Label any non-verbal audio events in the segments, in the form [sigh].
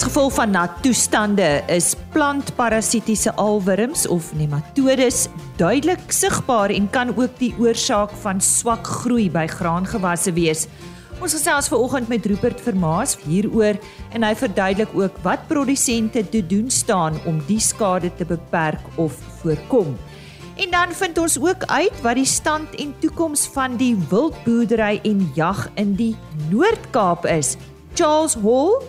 As gevolg van nat toestande is plantparasitiese alwurms of nematodes duidelik sigbaar en kan ook die oorsaak van swak groei by graangewasse wees. Ons gesels vanoggend met Rupert Vermaas hieroor en hy verduidelik ook wat produsente te doen staan om die skade te beperk of voorkom. En dan vind ons ook uit wat die stand en toekoms van die wildboerdery en jag in die Noord-Kaap is. Charles Hall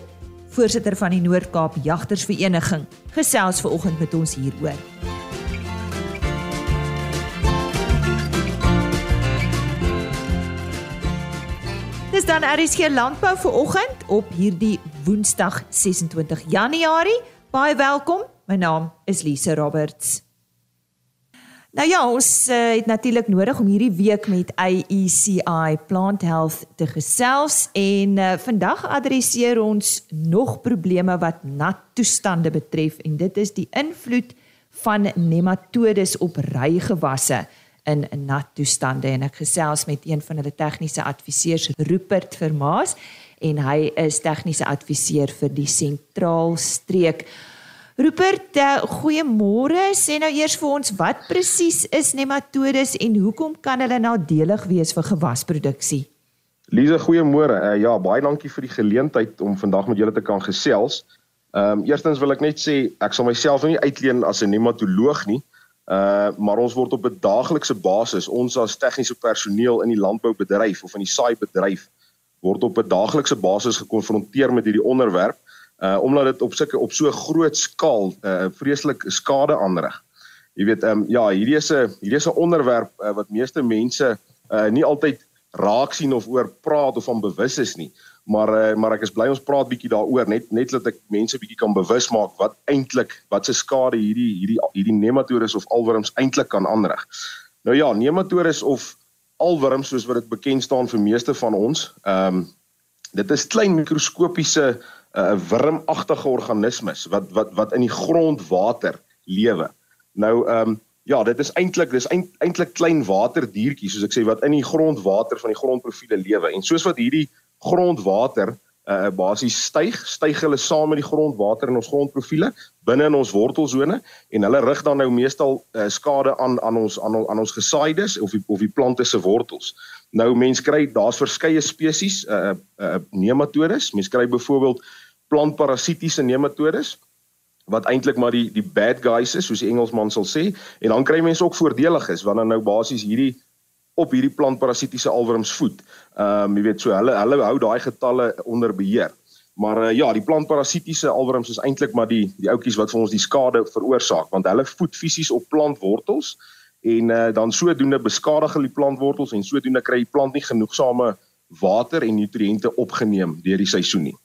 voorsitter van die Noord-Kaap Jagtersvereniging, gesels ver oggend met ons hieroor. Dis dan RSG Landbou vir oggend op hierdie Woensdag 26 Januarie. Baie welkom. My naam is Lise Roberts. Nou ja, ons uh, het natuurlik nodig om hierdie week met AECI Plant Health te gesels en uh, vandag adresseer ons nog probleme wat nat toestande betref en dit is die invloed van nematodes op rygewasse in nat toestande en ek gesels met een van hulle tegniese adviseurs Rupert Vermaas en hy is tegniese adviseur vir die sentraal streek Rupert, uh, goeiemôre. Sê nou eers vir ons wat presies is nematodes en hoekom kan hulle nadelig wees vir gewasproduksie? Lize, goeiemôre. Uh, ja, baie dankie vir die geleentheid om vandag met julle te kan gesels. Ehm um, eerstens wil ek net sê ek sal myself nie uitleen as 'n nematoloog nie. Uh maar ons word op 'n daaglikse basis ons as tegniese personeel in die landboubedryf of in die saaibedryf word op 'n daaglikse basis gekonfronteer met hierdie onderwerp uh omdat dit op sulke op so groot skaal uh vreeslik skade aanrig. Jy weet ehm um, ja, hierdie is 'n hierdie is 'n onderwerp uh, wat meeste mense uh nie altyd raak sien of oor praat of van bewus is nie. Maar uh, maar ek is bly ons praat bietjie daaroor net net dat ek mense bietjie kan bewus maak wat eintlik wat se skade hierdie hierdie hierdie nematodes of alwurms eintlik kan aanrig. Nou ja, nematodes of alwurms soos wat dit bekend staan vir meeste van ons, ehm um, dit is klein mikroskopiese 'n uh, wurmagtige organismes wat wat wat in die grondwater lewe. Nou ehm um, ja, dit is eintlik dis eintlik klein waterdiertjies soos ek sê wat in die grondwater van die grondprofiele lewe. En soos wat hierdie grondwater uh basies styg, styg hulle saam met die grondwater in ons grondprofiele binne in ons wortelsone en hulle rig dan nou meestal uh, skade aan aan ons aan, aan ons gesaaides of die, of die plante se wortels. Nou mense kry daar's verskeie spesies uh uh nematodes. Mense kry byvoorbeeld plantparasitiese nematodes wat eintlik maar die die bad guys is soos die Engelsman sal sê en dan kry mense ook voordeliges wanneer nou basies hierdie op hierdie plantparasitiese alwurms voed. Ehm um, jy weet so hulle hulle hou daai getalle onder beheer. Maar uh, ja, die plantparasitiese alwurms is eintlik maar die die ouetjies wat vir ons die skade veroorsaak want hulle voed fisies op plantwortels en uh, dan sodoende beskadig hulle die plantwortels en sodoende kry die plant nie genoegsame water en nutriënte opgeneem deur die seisoen nie.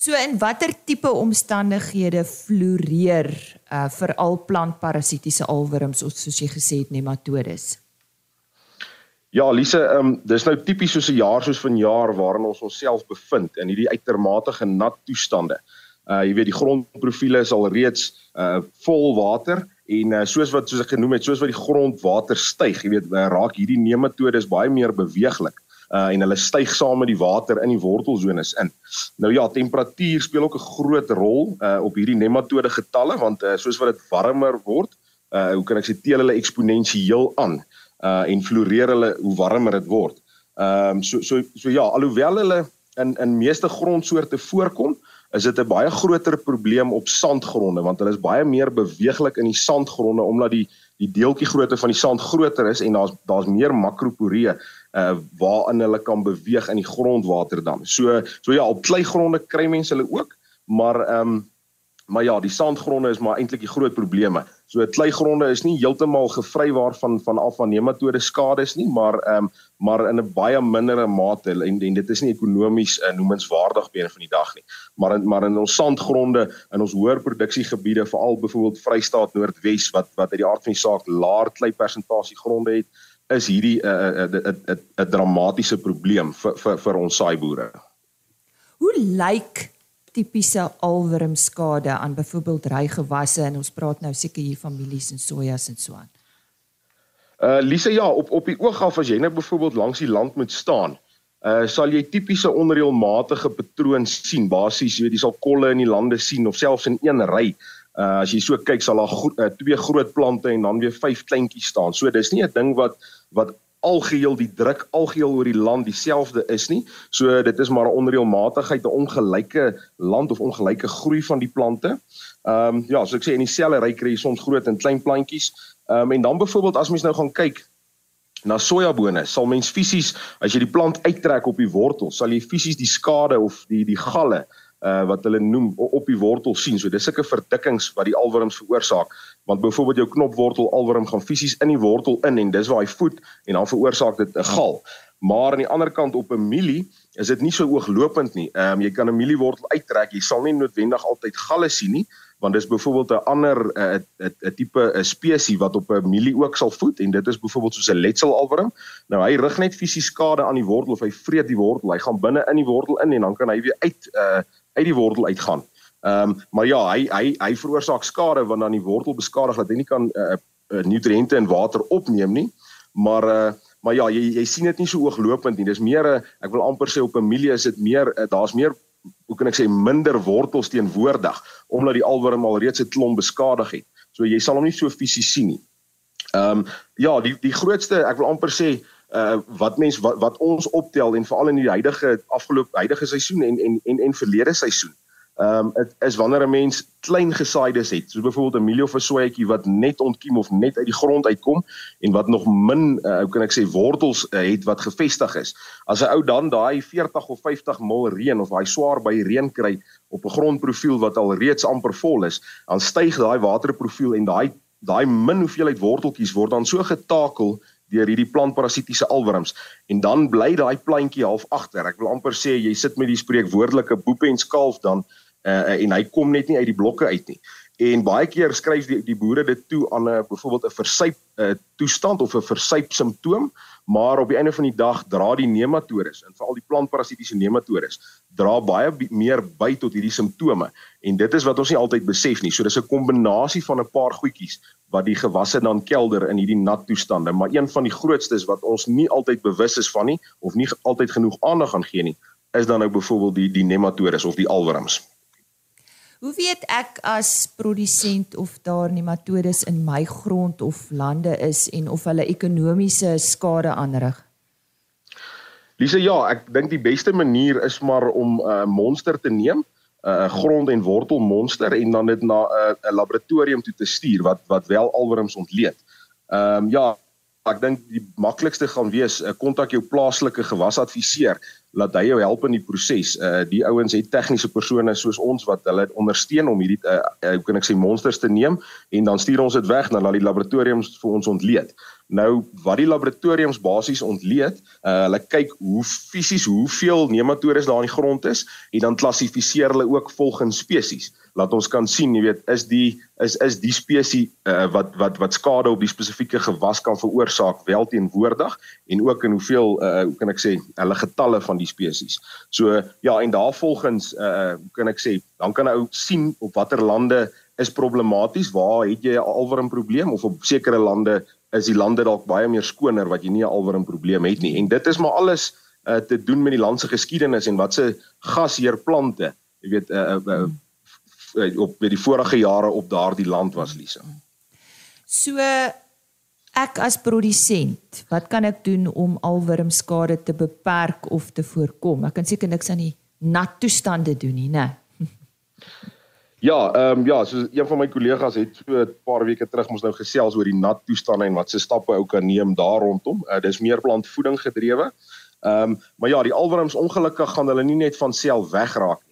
So in watter tipe omstandighede floreer uh veral plantparasitiese alwurms of soos jy gesê het nematodes? Ja, Lise, ehm um, dis nou tipies soos 'n jaar soos vanjaar waarin ons onsself bevind in hierdie uitermate nat toestande. Uh jy weet die grondprofiele is al reeds uh vol water en uh, soos wat soos ek genoem het, soos wat die grondwater styg, jy weet, uh, raak hierdie nematodes baie meer beweeglik uh en hulle styg saam met die water in die wortelzones in. Nou ja, temperatuur speel ook 'n groot rol uh op hierdie nematode getalle want uh, soos wat dit warmer word, uh hoe kan ek sê teel hulle eksponensieel aan uh en floreer hulle hoe warmer dit word. Ehm um, so so so ja, alhoewel hulle in in meeste grondsoorte voorkom, is dit 'n baie groter probleem op sandgronde want hulle is baie meer beweeglik in die sandgronde omdat die die deeltjie grootte van die sand groter is en daar's daar's meer makroporee uh waarin hulle kan beweeg in die grondwater dan. So so ja, op kleigronde kry mense hulle ook, maar ehm um, maar ja, die sandgronde is maar eintlik die groot probleme. So kleigronde is nie heeltemal gevry waarvan van af van nematode skades nie, maar ehm um, maar in 'n baie mindere mate en, en dit is nie ekonomies uh, noemenswaardig binne van die dag nie. Maar in, maar in ons sandgronde in ons hoër produksiegebiede, veral byvoorbeeld Vrystaat Noordwes wat wat uit die aard van die saak laer klei persentasie gronde het, is hierdie 'n 'n 'n 'n dramatiese probleem vir vir vir ons saaiboere. Hoe lyk tipiese alwurmskade aan byvoorbeeld rygewasse en ons praat nou seker hier families en sojas en so aan. Uh Lise ja, op op die oog af as jy net byvoorbeeld langs die land moet staan, uh sal jy tipiese onreëlmatige patrone sien. Basies, jy weet jy sal kolle in die lande sien of selfs in een ry. Uh as jy so kyk sal daar gro uh, twee groot plante en dan weer vyf kleintjies staan. So dis nie 'n ding wat wat algeheel die druk algeheel oor die land dieselfde is nie. So dit is maar 'n onreëlmatigheid, 'n ongelyke land of ongelyke groei van die plante. Ehm um, ja, so ek sê in dieselfde ry kry jy soms groot en klein plantjies. Ehm um, en dan byvoorbeeld as mens nou gaan kyk na sojabone, sal mens fisies as jy die plant uittrek op die wortel, sal jy fisies die skade of die die galle uh wat hulle noem op die wortel sien. So dis sulke verdikkings wat die alwurms veroorsaak. Want byvoorbeeld jou knopwortel alwurm gaan fisies in die wortel in en dis waar hy voed en dan veroorsaak dit 'n gal. Maar aan die ander kant op 'n mielie is dit nie so ooglopend nie. Ehm um, jy kan 'n mieliewortel uittrek, jy sal nie noodwendig altyd galle sien nie, want dis byvoorbeeld 'n ander 'n 'n 'n tipe 'n spesies wat op 'n mielie ook sal voed en dit is byvoorbeeld soos 'n letselalwurm. Nou hy rig net fisies skade aan die wortel of hy vreet die wortel. Hy gaan binne in die wortel in en dan kan hy weer uit uh uit die wortel uitgaan. Ehm um, maar ja, hy hy hy veroorsaak skade want dan die wortel beskadig dat hy nie kan uh, uh nutriënte en water opneem nie. Maar uh maar ja, jy jy sien dit nie so ooglopend nie. Dis meer 'n ek wil amper sê op 'n mielie is dit meer uh, daar's meer hoe kan ek sê minder wortels teenwoordig omdat die alwurm al reeds 'n klomp beskadig het. So jy sal hom nie so fisies sien nie. Ehm um, ja, die die grootste ek wil amper sê uh wat mens wat, wat ons optel en veral in die huidige afgelope huidige seisoen en en en en verlede seisoen. Ehm um, dit is wanneer 'n mens klein gesaaides het, soos byvoorbeeld 'n mielie of 'n soetjie wat net ontkiem of net uit die grond uitkom en wat nog min uh, hoe kan ek sê wortels uh, het wat gefestig is. As 'n ou dan daai 40 of 50 mil reën of daai swaar by reën kry op 'n grondprofiel wat al reeds amper vol is, dan styg daai waterprofiel en daai daai min hoeveelheid worteltjies word dan so getakel deur hierdie plantparasitiese alwurms en dan bly daai plantjie half agter. Ek wil amper sê jy sit met die spreekwoordelike boep en skalf dan uh, en hy kom net nie uit die blokke uit nie. En baie keer skryf die die boere dit toe aan 'n byvoorbeeld 'n versuip uh, toestand of 'n versuip simptoom, maar op die einde van die dag dra die nematodes en veral die plantparasitiese nematodes dra baie meer by tot hierdie simptome en dit is wat ons nie altyd besef nie. So dis 'n kombinasie van 'n paar goedjies wat die gewasse dan kelder in hierdie nat toestande, maar een van die grootstes wat ons nie altyd bewus is van nie of nie altyd genoeg aandag aan gee nie, is dan nou byvoorbeeld die die nematodes of die alwurms. Hoe weet ek as produsent of daar nematodes in my grond of lande is en of hulle ekonomiese skade aanrig? Lise, ja, ek dink die beste manier is maar om 'n uh, monster te neem, 'n uh, grond en wortel monster en dan dit na 'n uh, laboratorium toe te stuur wat wat wel alwurms ontleed. Ehm um, ja, ek dink die maklikste gaan wees uh, kontak jou plaaslike gewasadviseur laat hy jou help in die proses. Uh die ouens het tegniese persone soos ons wat hulle ondersteun om hierdie uh, uh hoe kan ek sê monsters te neem en dan stuur ons dit weg na die laboratoriums vir ons ontleed. Nou wat die laboratoriums basies ontleed, uh hulle kyk hoe fisies hoeveel nematodes daar in die grond is en dan klassifiseer hulle ook volgens spesies laat ons kan sien, jy weet, is die is is die spesies uh, wat wat wat skade op die spesifieke gewas kan veroorsaak wel teenwoordig en ook in hoeveel uh, hoe kan ek sê hulle getalle van die spesies. So ja, en daarvolgens uh hoe kan ek sê, dan kan ou sien op watter lande is problematies, waar het jy 'n alwurm probleem of op sekere lande is die lande dalk baie meer skoner wat jy nie 'n alwurm probleem het nie. En dit is maar alles uh te doen met die land se geskiedenis en wat se gasheer plante, jy weet uh, uh, Eh, op by die vorige jare op daardie land was Lisa. So ek as produsent, wat kan ek doen om alwurmskade te beperk of te voorkom? Ek kan seker niks aan die nat toestande doen nie, né? [laughs] Ja, ehm um, ja, so een van my kollegas het so 'n paar weke terug ons nou gesels oor die nat toestande en wat se stappe ou kan neem daar rondom. Uh, dis meer plantvoeding gedrewe. Ehm um, maar ja, die alwurms ongelukkig gaan hulle nie net van self wegraak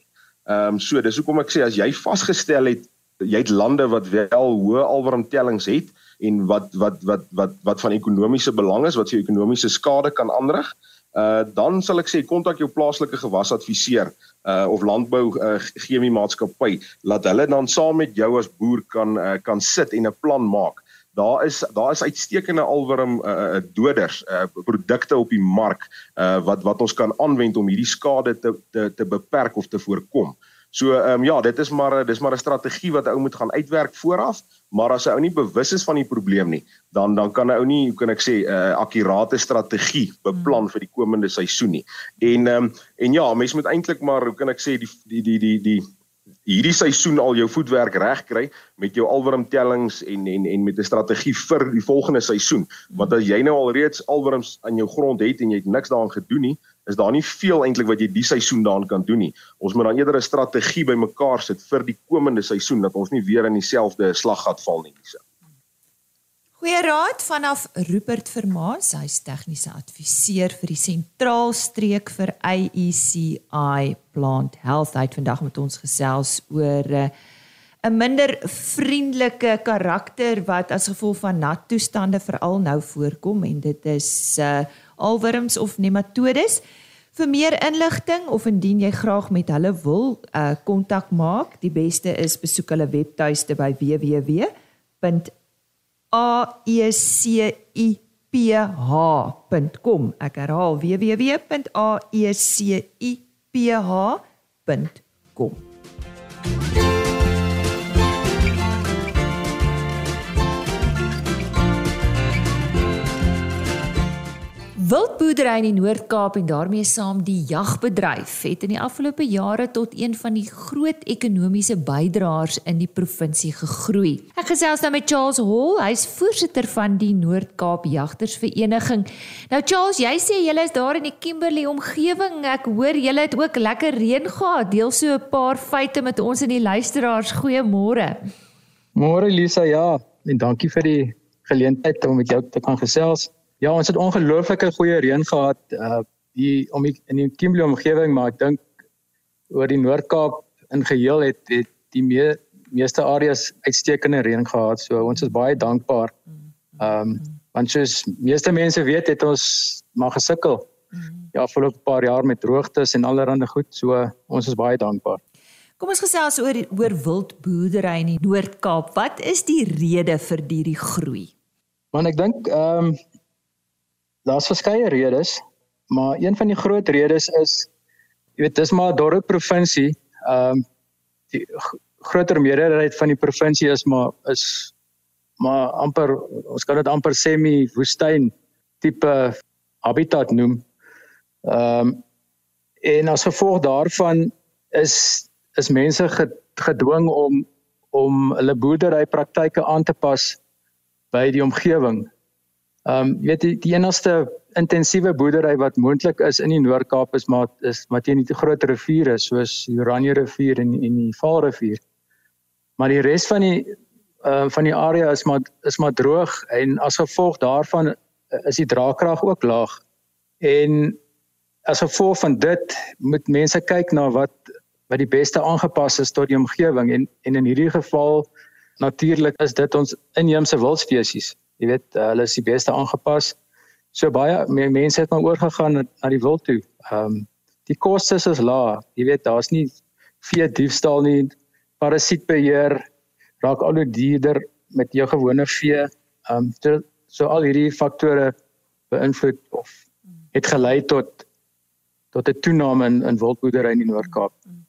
Ehm um, so dis hoekom ek sê as jy vasgestel het jy het lande wat wel hoë alwarmtellings het en wat wat wat wat wat van ekonomiese belang is wat vir ekonomiese skade kan aanrig uh dan sal ek sê kontak jou plaaslike gewasadviseur uh of landbou uh, chemie maatskappy laat hulle dan saam met jou as boer kan uh, kan sit en 'n plan maak daar is daar is uitstekende alwurm uh, uh, doders uh, produkte op die mark uh, wat wat ons kan aanwend om hierdie skade te te te beperk of te voorkom. So ehm um, ja, dit is maar dis maar 'n strategie wat 'n ou moet gaan uitwerk vooraf, maar as 'n ou nie bewus is van die probleem nie, dan dan kan 'n ou nie, hoe kan ek sê, 'n uh, akkurate strategie beplan hmm. vir die komende seisoen nie. En ehm um, en ja, mense moet eintlik maar, hoe kan ek sê, die die die die die hierdie seisoen al jou voetwerk reg kry met jou alwormtellings en en en met 'n strategie vir die volgende seisoen. Want as jy nou al reeds alworms aan jou grond het en jy het niks daaraan gedoen nie, is daar nie veel eintlik wat jy die seisoen daaraan kan doen nie. Ons moet dan eerder 'n strategie bymekaar sit vir die komende seisoen dat ons nie weer in dieselfde slaggat val nie. So. Goeie raad vanaf Rupert Vermaas, hy's tegniese adviseur vir die sentraalstreek vir AECI Plant Health. Hy het vandag met ons gesels oor eh, 'n uh, minder vriendelike karakter wat as gevolg van nat toestande veral nou voorkom en dit is uh alwurms of nematodes. Vir meer inligting of indien jy graag met hulle wil uh kontak maak, die beste is besoek hulle webtuiste by www A E C I P H.com. Ek herhaal www.aeciph.com. Wildboerdery in die Noord-Kaap en daarmee saam die jagbedryf het in die afgelope jare tot een van die groot ekonomiese bydraers in die provinsie gegroei. Ek gesels nou met Charles Hall, hy's voorsitter van die Noord-Kaap Jagtersvereniging. Nou Charles, jy sê julle is daar in die Kimberley omgewing. Ek hoor julle het ook lekker reën gehad. Deel so 'n paar feite met ons en die luisteraars. Goeiemôre. Môre Lisa, ja, en dankie vir die geleentheid om met jou te kan gesels. Ja, ons het ongelooflike goeie reën gehad uh hier om die, in die Kimberley omgewing, maar ek dink oor die Noord-Kaap in geheel het het die me, meeste areas uitstekende reën gehad. So ons is baie dankbaar. Um want soos meeste mense weet, het ons maar gesukkel. Ja, vir 'n paar jaar met droogtes en allerlei goed. So ons is baie dankbaar. Kom ons gesels oor oor wildboerdery in die Noord-Kaap. Wat is die rede vir hierdie groei? Want ek dink ehm um, daar's verskeie redes, maar een van die groot redes is jy weet dis maar 'n dorre provinsie. Ehm um, die groter meerderheid van die provinsie is maar is maar amper ons kan dit amper semi woestyn tipe habitat noem. Ehm um, en as gevolg daarvan is is mense gedwing om om hulle boerdery praktyke aan te pas by die omgewing. Ehm um, weet jy die enigste intensiewe boerdery wat moontlik is in die Noord-Kaap is maar is maar teen die groot riviere soos die Oranje rivier en en die Vaalrivier. Maar die res van die ehm uh, van die area is maar is maar droog en as gevolg daarvan is die draagkrag ook laag. En as gevolg van dit moet mense kyk na wat wat die beste aangepas is tot die omgewing en en in hierdie geval natuurlik is dit ons inheemse wildspesies jy weet uh, hulle is die beste aangepas. So baie mense het maar oorgegaan na die wild toe. Ehm um, die kostes is laag. Jy weet daar's nie vee diefstal nie, parasietbeheer raak al hoe duurder met jou gewone vee. Ehm um, so, so al hierdie faktore beïnvloed of het gelei tot tot 'n toename in in wildboerdery in die Noord-Kaap. Mm.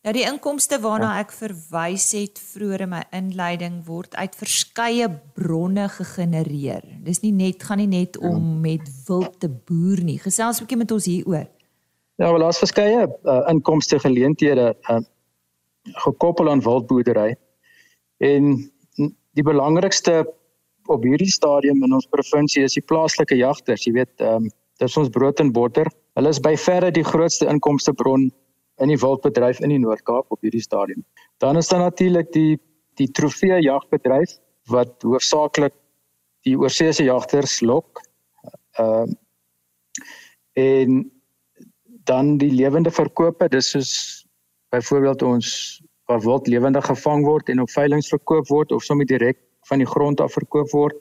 Nou die inkomste waarna ja. ek verwys het vroeër in my inleiding word uit verskeie bronne gegenereer. Dis nie net gaan nie net om ja. met wild te boer nie. Gesels 'n bietjie met ons hieroor. Ja, wel daar's verskeie uh, inkomste geleenthede uh, gekoppel aan wildboerdery. En die belangrikste op hierdie stadium in ons provinsie is die plaaslike jagters. Jy weet, ehm um, dis ons brood en botter. Hulle is by verre die grootste inkomste bron in die wildbedryf in die Noord-Kaap op hierdie stadium. Dan is daar natuurlik die die trofee jagbedryf wat hoofsaaklik die oorseese jagters lok. Ehm uh, en dan die lewende verkope, dis soos byvoorbeeld ons waar wild lewendig gevang word en op veiling verkoop word of sommer direk van die grond af verkoop word.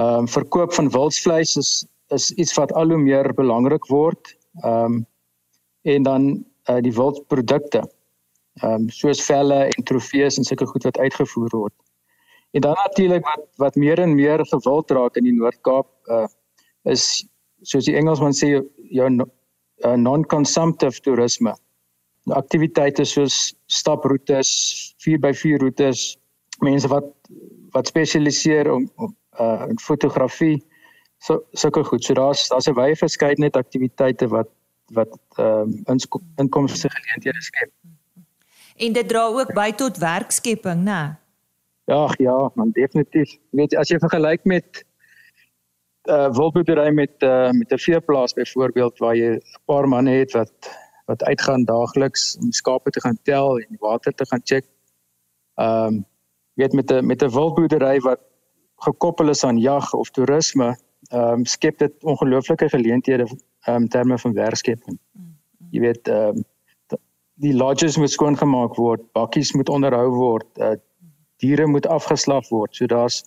Ehm um, verkoop van wildsvleis is is iets wat al hoe meer belangrik word. Ehm um, en dan uh, die wildprodukte. Ehm um, soos velle en trofees en sulke goed wat uitgevoer word. En dan natuurlik wat wat meer en meer gewild raak in die Noord-Kaap uh is soos die Engelsman sê jou uh, non-consumptive toerisme. aktiwiteite soos staproetes, 4x4 roetes, mense wat wat spesialiseer om op uh in fotografie. So sulke goed. So daar's daar's 'n wye verskeidenheid aktiwiteite wat wat ehm uh, inkomste geleenthede skep. En dit dra ook by tot werkskepping, né? Ja, ja, man definitief. Weet jy as jy vergelyk met uh wildboerdery met uh met 'n veeplaas byvoorbeeld waar jy 'n paar manne het wat wat uitgaan daagliks om skape te gaan tel en water te gaan check. Ehm um, weet met 'n met 'n wildboerdery wat gekoppel is aan jag of toerisme, ehm um, skep dit ongelooflike geleenthede um, terme van werkskepping. Jy weet ehm um, die lodges moet skoongemaak word, bakkies moet onderhou word, uh, diere moet afgeslag word. So daar's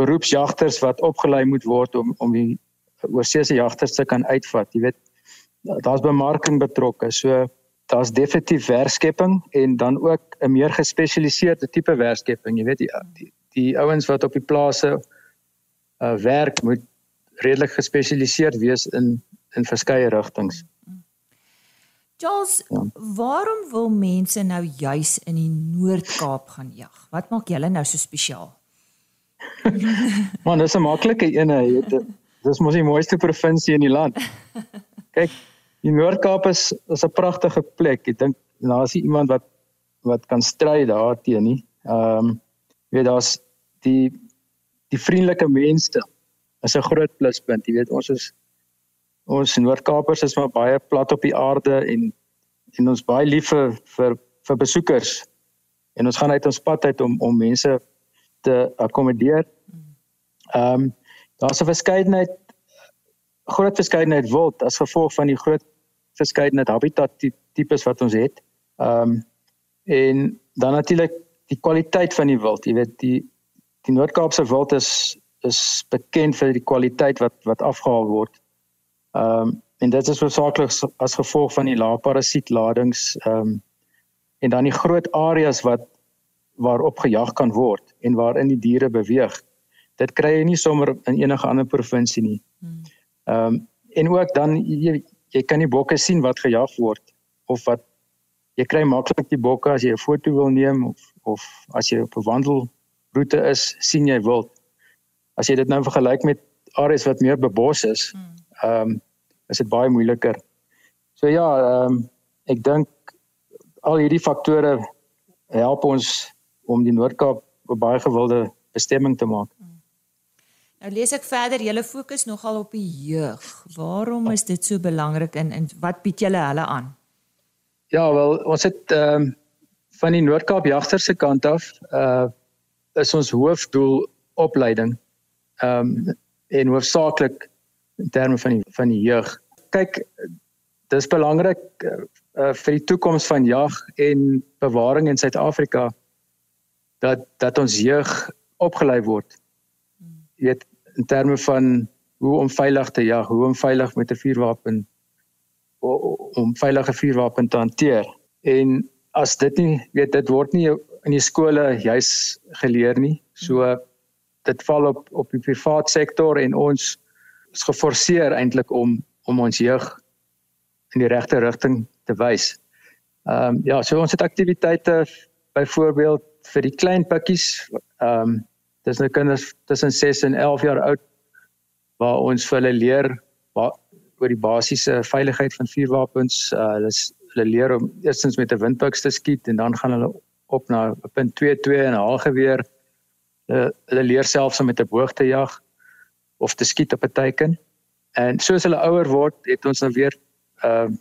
beroepsjagters wat opgelei moet word om om die oorseese jagters te kan uitvat. Jy weet daar's bemarking betrokke. So daar's definitief werkskepping en dan ook 'n meer gespesialiseerde tipe werkskepping. Jy weet die die, die ouens wat op die plase uh werk moet redelik gespesialiseerd wees in in verskeie rigtings. Charles, ja. waarom wil mense nou juis in die Noord-Kaap gaan jag? Wat maak julle nou so spesiaal? [laughs] Man, dis 'n maklike een, jy weet. Dis mos die mooiste provinsie in die land. Kyk, die Noord-Kaap is is 'n pragtige plek. Ek dink daar is iemand wat wat kan stry daarteenoor nie. Ehm um, weet daar's die die vriendelike mense is 'n groot pluspunt. Jy weet ons is ons Noord-Kaapers is maar baie plat op die aarde en en ons baie lief vir vir, vir besoekers. En ons gaan uit ons pad uit om om mense te akkommodeer. Ehm um, daar's 'n verskeidenheid groot verskeidenheid wild as gevolg van die groot verskeidenheid habitat tipes wat ons het. Ehm um, en dan natuurlik die kwaliteit van die wild. Jy weet die die Noord-Kaapse wild is is bekend vir die kwaliteit wat wat afgehaal word. Ehm um, en dit is hoofsaaklik as gevolg van die lae parasietladings ehm um, en dan die groot areas wat waarop gejag kan word en waarin die diere beweeg. Dit kry jy nie sommer in enige ander provinsie nie. Hmm. Ehm um, en ook dan jy jy kan nie bokke sien wat gejag word of wat jy kry maklik die bokke as jy 'n foto wil neem of of as jy op 'n wandelroete is, sien jy wild. As jy dit nou vergelyk met areas wat meer bebos is, hmm. Ehm um, is dit baie moeiliker. So ja, ehm um, ek dink al hierdie faktore help ons om die Noord-Kaap 'n baie gewilde bestemming te maak. Nou lees ek verder, julle fokus nogal op die jeug. Waarom is dit so belangrik en en wat bied julle hulle aan? Ja, wel, ons het ehm um, van die Noord-Kaap jagters se kant af, uh is ons hoofdoel opleiding. Ehm um, en hoofsaaklik in terme van die van die jeug. Kyk, dis belangrik uh, vir die toekoms van jag en bewaring in Suid-Afrika dat dat ons jeug opgelei word. Jy weet in terme van hoe om veilig te jag, hoe om veilig met 'n vuurwapen om veilige vuurwapen te hanteer. En as dit nie weet dit word nie in die skole juis geleer nie. So dit val op op die privaat sektor en ons is geforseer eintlik om om ons jeug in die regte rigting te wys. Ehm um, ja, so ons het aktiwiteite byvoorbeeld vir die klein pikkies. Ehm um, dis nou kinders tussen 6 en 11 jaar oud waar ons vir hulle leer waar, oor die basiese veiligheid van vuurwapens. Uh, hulle hulle leer om eerstens met 'n windpiks te skiet en dan gaan hulle op na 'n punt 22 en 'n haalgeweer hulle, hulle leer selfs om met 'n boog te jag of te skiet op 'n teiken en soos hulle ouer word het ons nou weer ehm uh,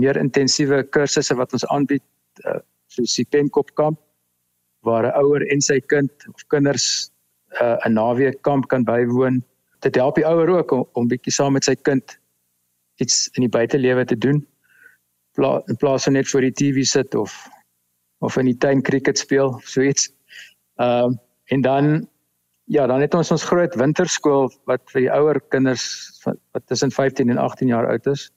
meer intensiewe kursusse wat ons aanbied uh, soos die penkopkamp waar 'n ouer en sy kind of kinders uh, 'n uh, naweek kamp kan bywoon. Dit help die ouer ook om, om bietjie saam met sy kind iets in die buitelewe te doen. Pla in plaas van net voor die TV sit of of in die tuin cricket speel of so iets. Ehm um, en dan ja, dan het ons ons groot winterskool wat vir die ouer kinders wat, tussen 15 en 18 jaar oud is.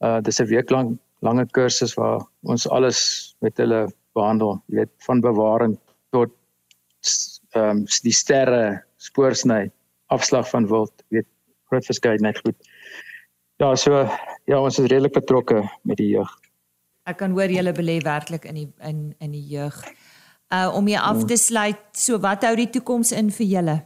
Uh dis 'n week lank lange kursus waar ons alles met hulle behandel, jy weet, van bewaring tot ehm um, die sterre, spoorsny, afslag van wild, weet, groot verskeidenheid goed. Ja, so ja, ons is redelik betrokke met die jeug. Ek kan hoor julle belê werklik in die in in die jeug. Uh om jy af te sluit, so wat hou die toekoms in vir julle?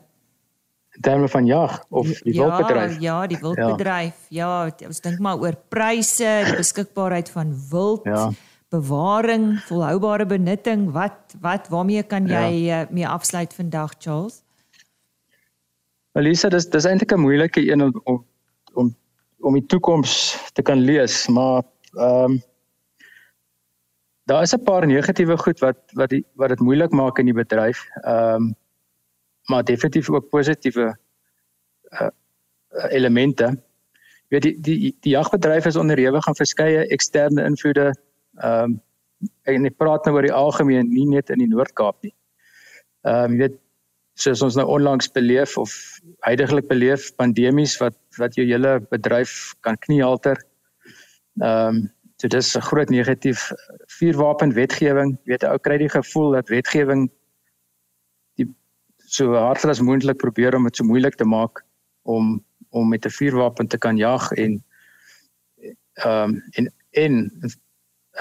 In terme van jag of die ja, wildbedryf? Ja, die wildbedryf. Ja, ja ons dink maar oor pryse, die beskikbaarheid van wild. Ja. Bewaring, volhoubare benutting, wat wat waarmee kan jy ja. mee afsluit vandag Charles? Elisa, dis dis eintlik 'n moeilike een om om om die toekoms te kan lees, maar ehm um, daar is 'n paar negatiewe goed wat wat die wat dit moeilik maak in die bedryf. Ehm um, maar definitief ook positiewe uh, elemente. Jy weet die die die jagbedryf is onderhewig aan verskeie eksterne invloede. Ehm um, en ek praat nou oor die algemeen, nie net in die Noord-Kaap nie. Ehm um, jy weet soos ons nou onlangs beleef of heidaglik beleef pandemies wat wat jou hele bedryf kan kniehalter. Ehm um, So dis 'n groot negatief vuurwapen wetgewing. Jy weet ou kry die gevoel dat wetgewing die so hard as moontlik probeer om dit so moeilik te maak om om met 'n vuurwapen te kan jag en ehm um, en en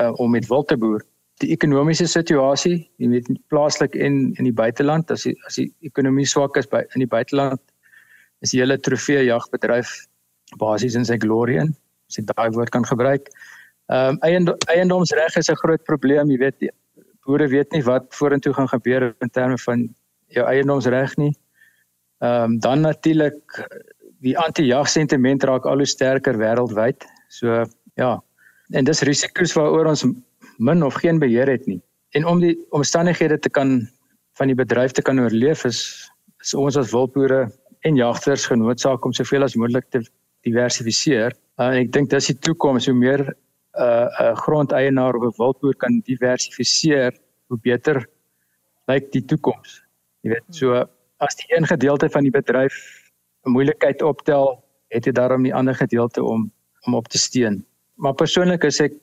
uh, om met wild te boer. Die ekonomiese situasie, jy weet plaaslik en in die buiteland, as die, as die ekonomie swak is by in die buiteland, is die hele trofee jagbedryf basies in sy glorie in. As jy daai woord kan gebruik. Ehm um, eiendom, eiendomsreg is 'n groot probleem, jy weet. Boere weet nie wat vorentoe gaan gebeur in terme van jou eiendomsreg nie. Ehm um, dan natuurlik die anti-jag sentiment raak al hoe sterker wêreldwyd. So ja. En dis risiko's waaroor ons min of geen beheer het nie. En om die omstandighede te kan van die bedryf te kan oorleef is, is ons as wildboere en jagters genoodsaak om soveel as moontlik te diversifiseer. En ek dink dis die toekoms hoe meer 'n uh, 'n grondeienaar of 'n wildboer kan diversifiseer, hoe beter lyk die toekoms. Jy weet, so as die een gedeelte van die bedryf 'n moeilikheid optel, het jy daarom die ander gedeelte om om op te steun. Maar persoonlik is ek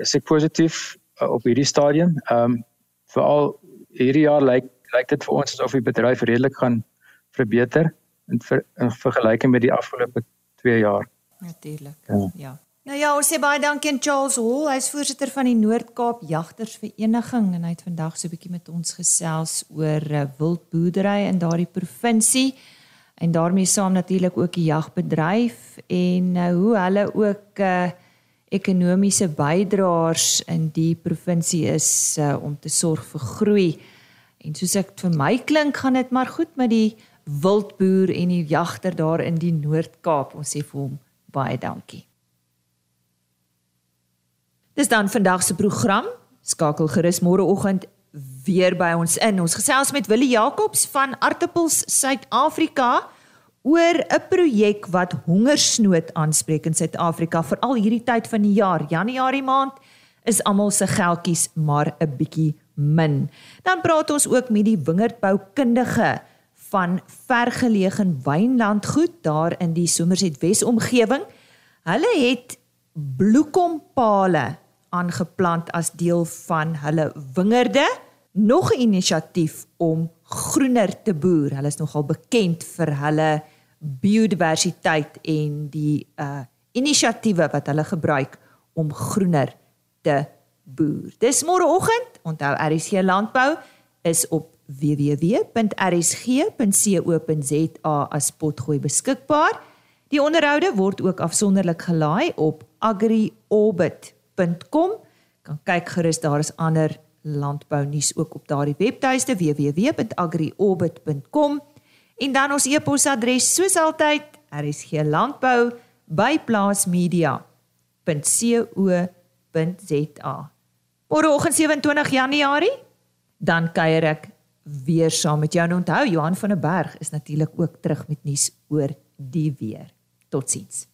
is ek positief uh, op hierdie stadium. Ehm um, veral hierdie jaar lyk lyk dit vir ons asof die bedryf redelik gaan verbeter in, ver, in vergelyking met die afgelope 2 jaar. Natuurlik. Ja. ja. Nou ja, ons sê baie dankie aan Charles Hall. Hy's voorsitter van die Noord-Kaap Jagtersvereniging en hy het vandag so 'n bietjie met ons gesels oor uh, wildboerdery in daardie provinsie en daarmee saam natuurlik ook die jagbedryf en uh, hoe hulle ook uh, ekonomiese bydraers in die provinsie is uh, om te sorg vir groei. En soos ek vir my klink, gaan dit maar goed met die wildboer en die jagter daar in die Noord-Kaap. Ons sê vir hom baie dankie. Dis dan vandag se program. Skakel gerus môreoggend weer by ons in. Ons gesels met Willie Jacobs van Artappels Suid-Afrika oor 'n projek wat hongersnood aanspreek in Suid-Afrika veral hierdie tyd van die jaar. Januarie maand is almal se geldjies maar 'n bietjie min. Dan praat ons ook met die wingerdboukundige van vergeleë wynlandgoed daar in die Somerset Wes omgewing. Hulle het bloekompale aangeplant as deel van hulle wingerde. Nog 'n inisiatief om groener te boer. Hulle is nogal bekend vir hulle biodiversiteit en die uh inisiatiewe wat hulle gebruik om groener te boer. Dis môreoggend. Onthou RSG Landbou is op www.rsg.co.za as potgooi beskikbaar. Die onderhoude word ook afsonderlik gelaai op agriorbit www.agriorbit.com. Kan kyk gerus daar is ander landbou nuus ook op daardie webtuiste www.agriorbit.com. En dan ons e-posadres soos altyd rsglandbou@plaasmedia.co.za. Môreoggend 27 Januarie dan kuier ek weer saam met jou en onthou Johan van der Berg is natuurlik ook terug met nuus oor die weer. Totsiens.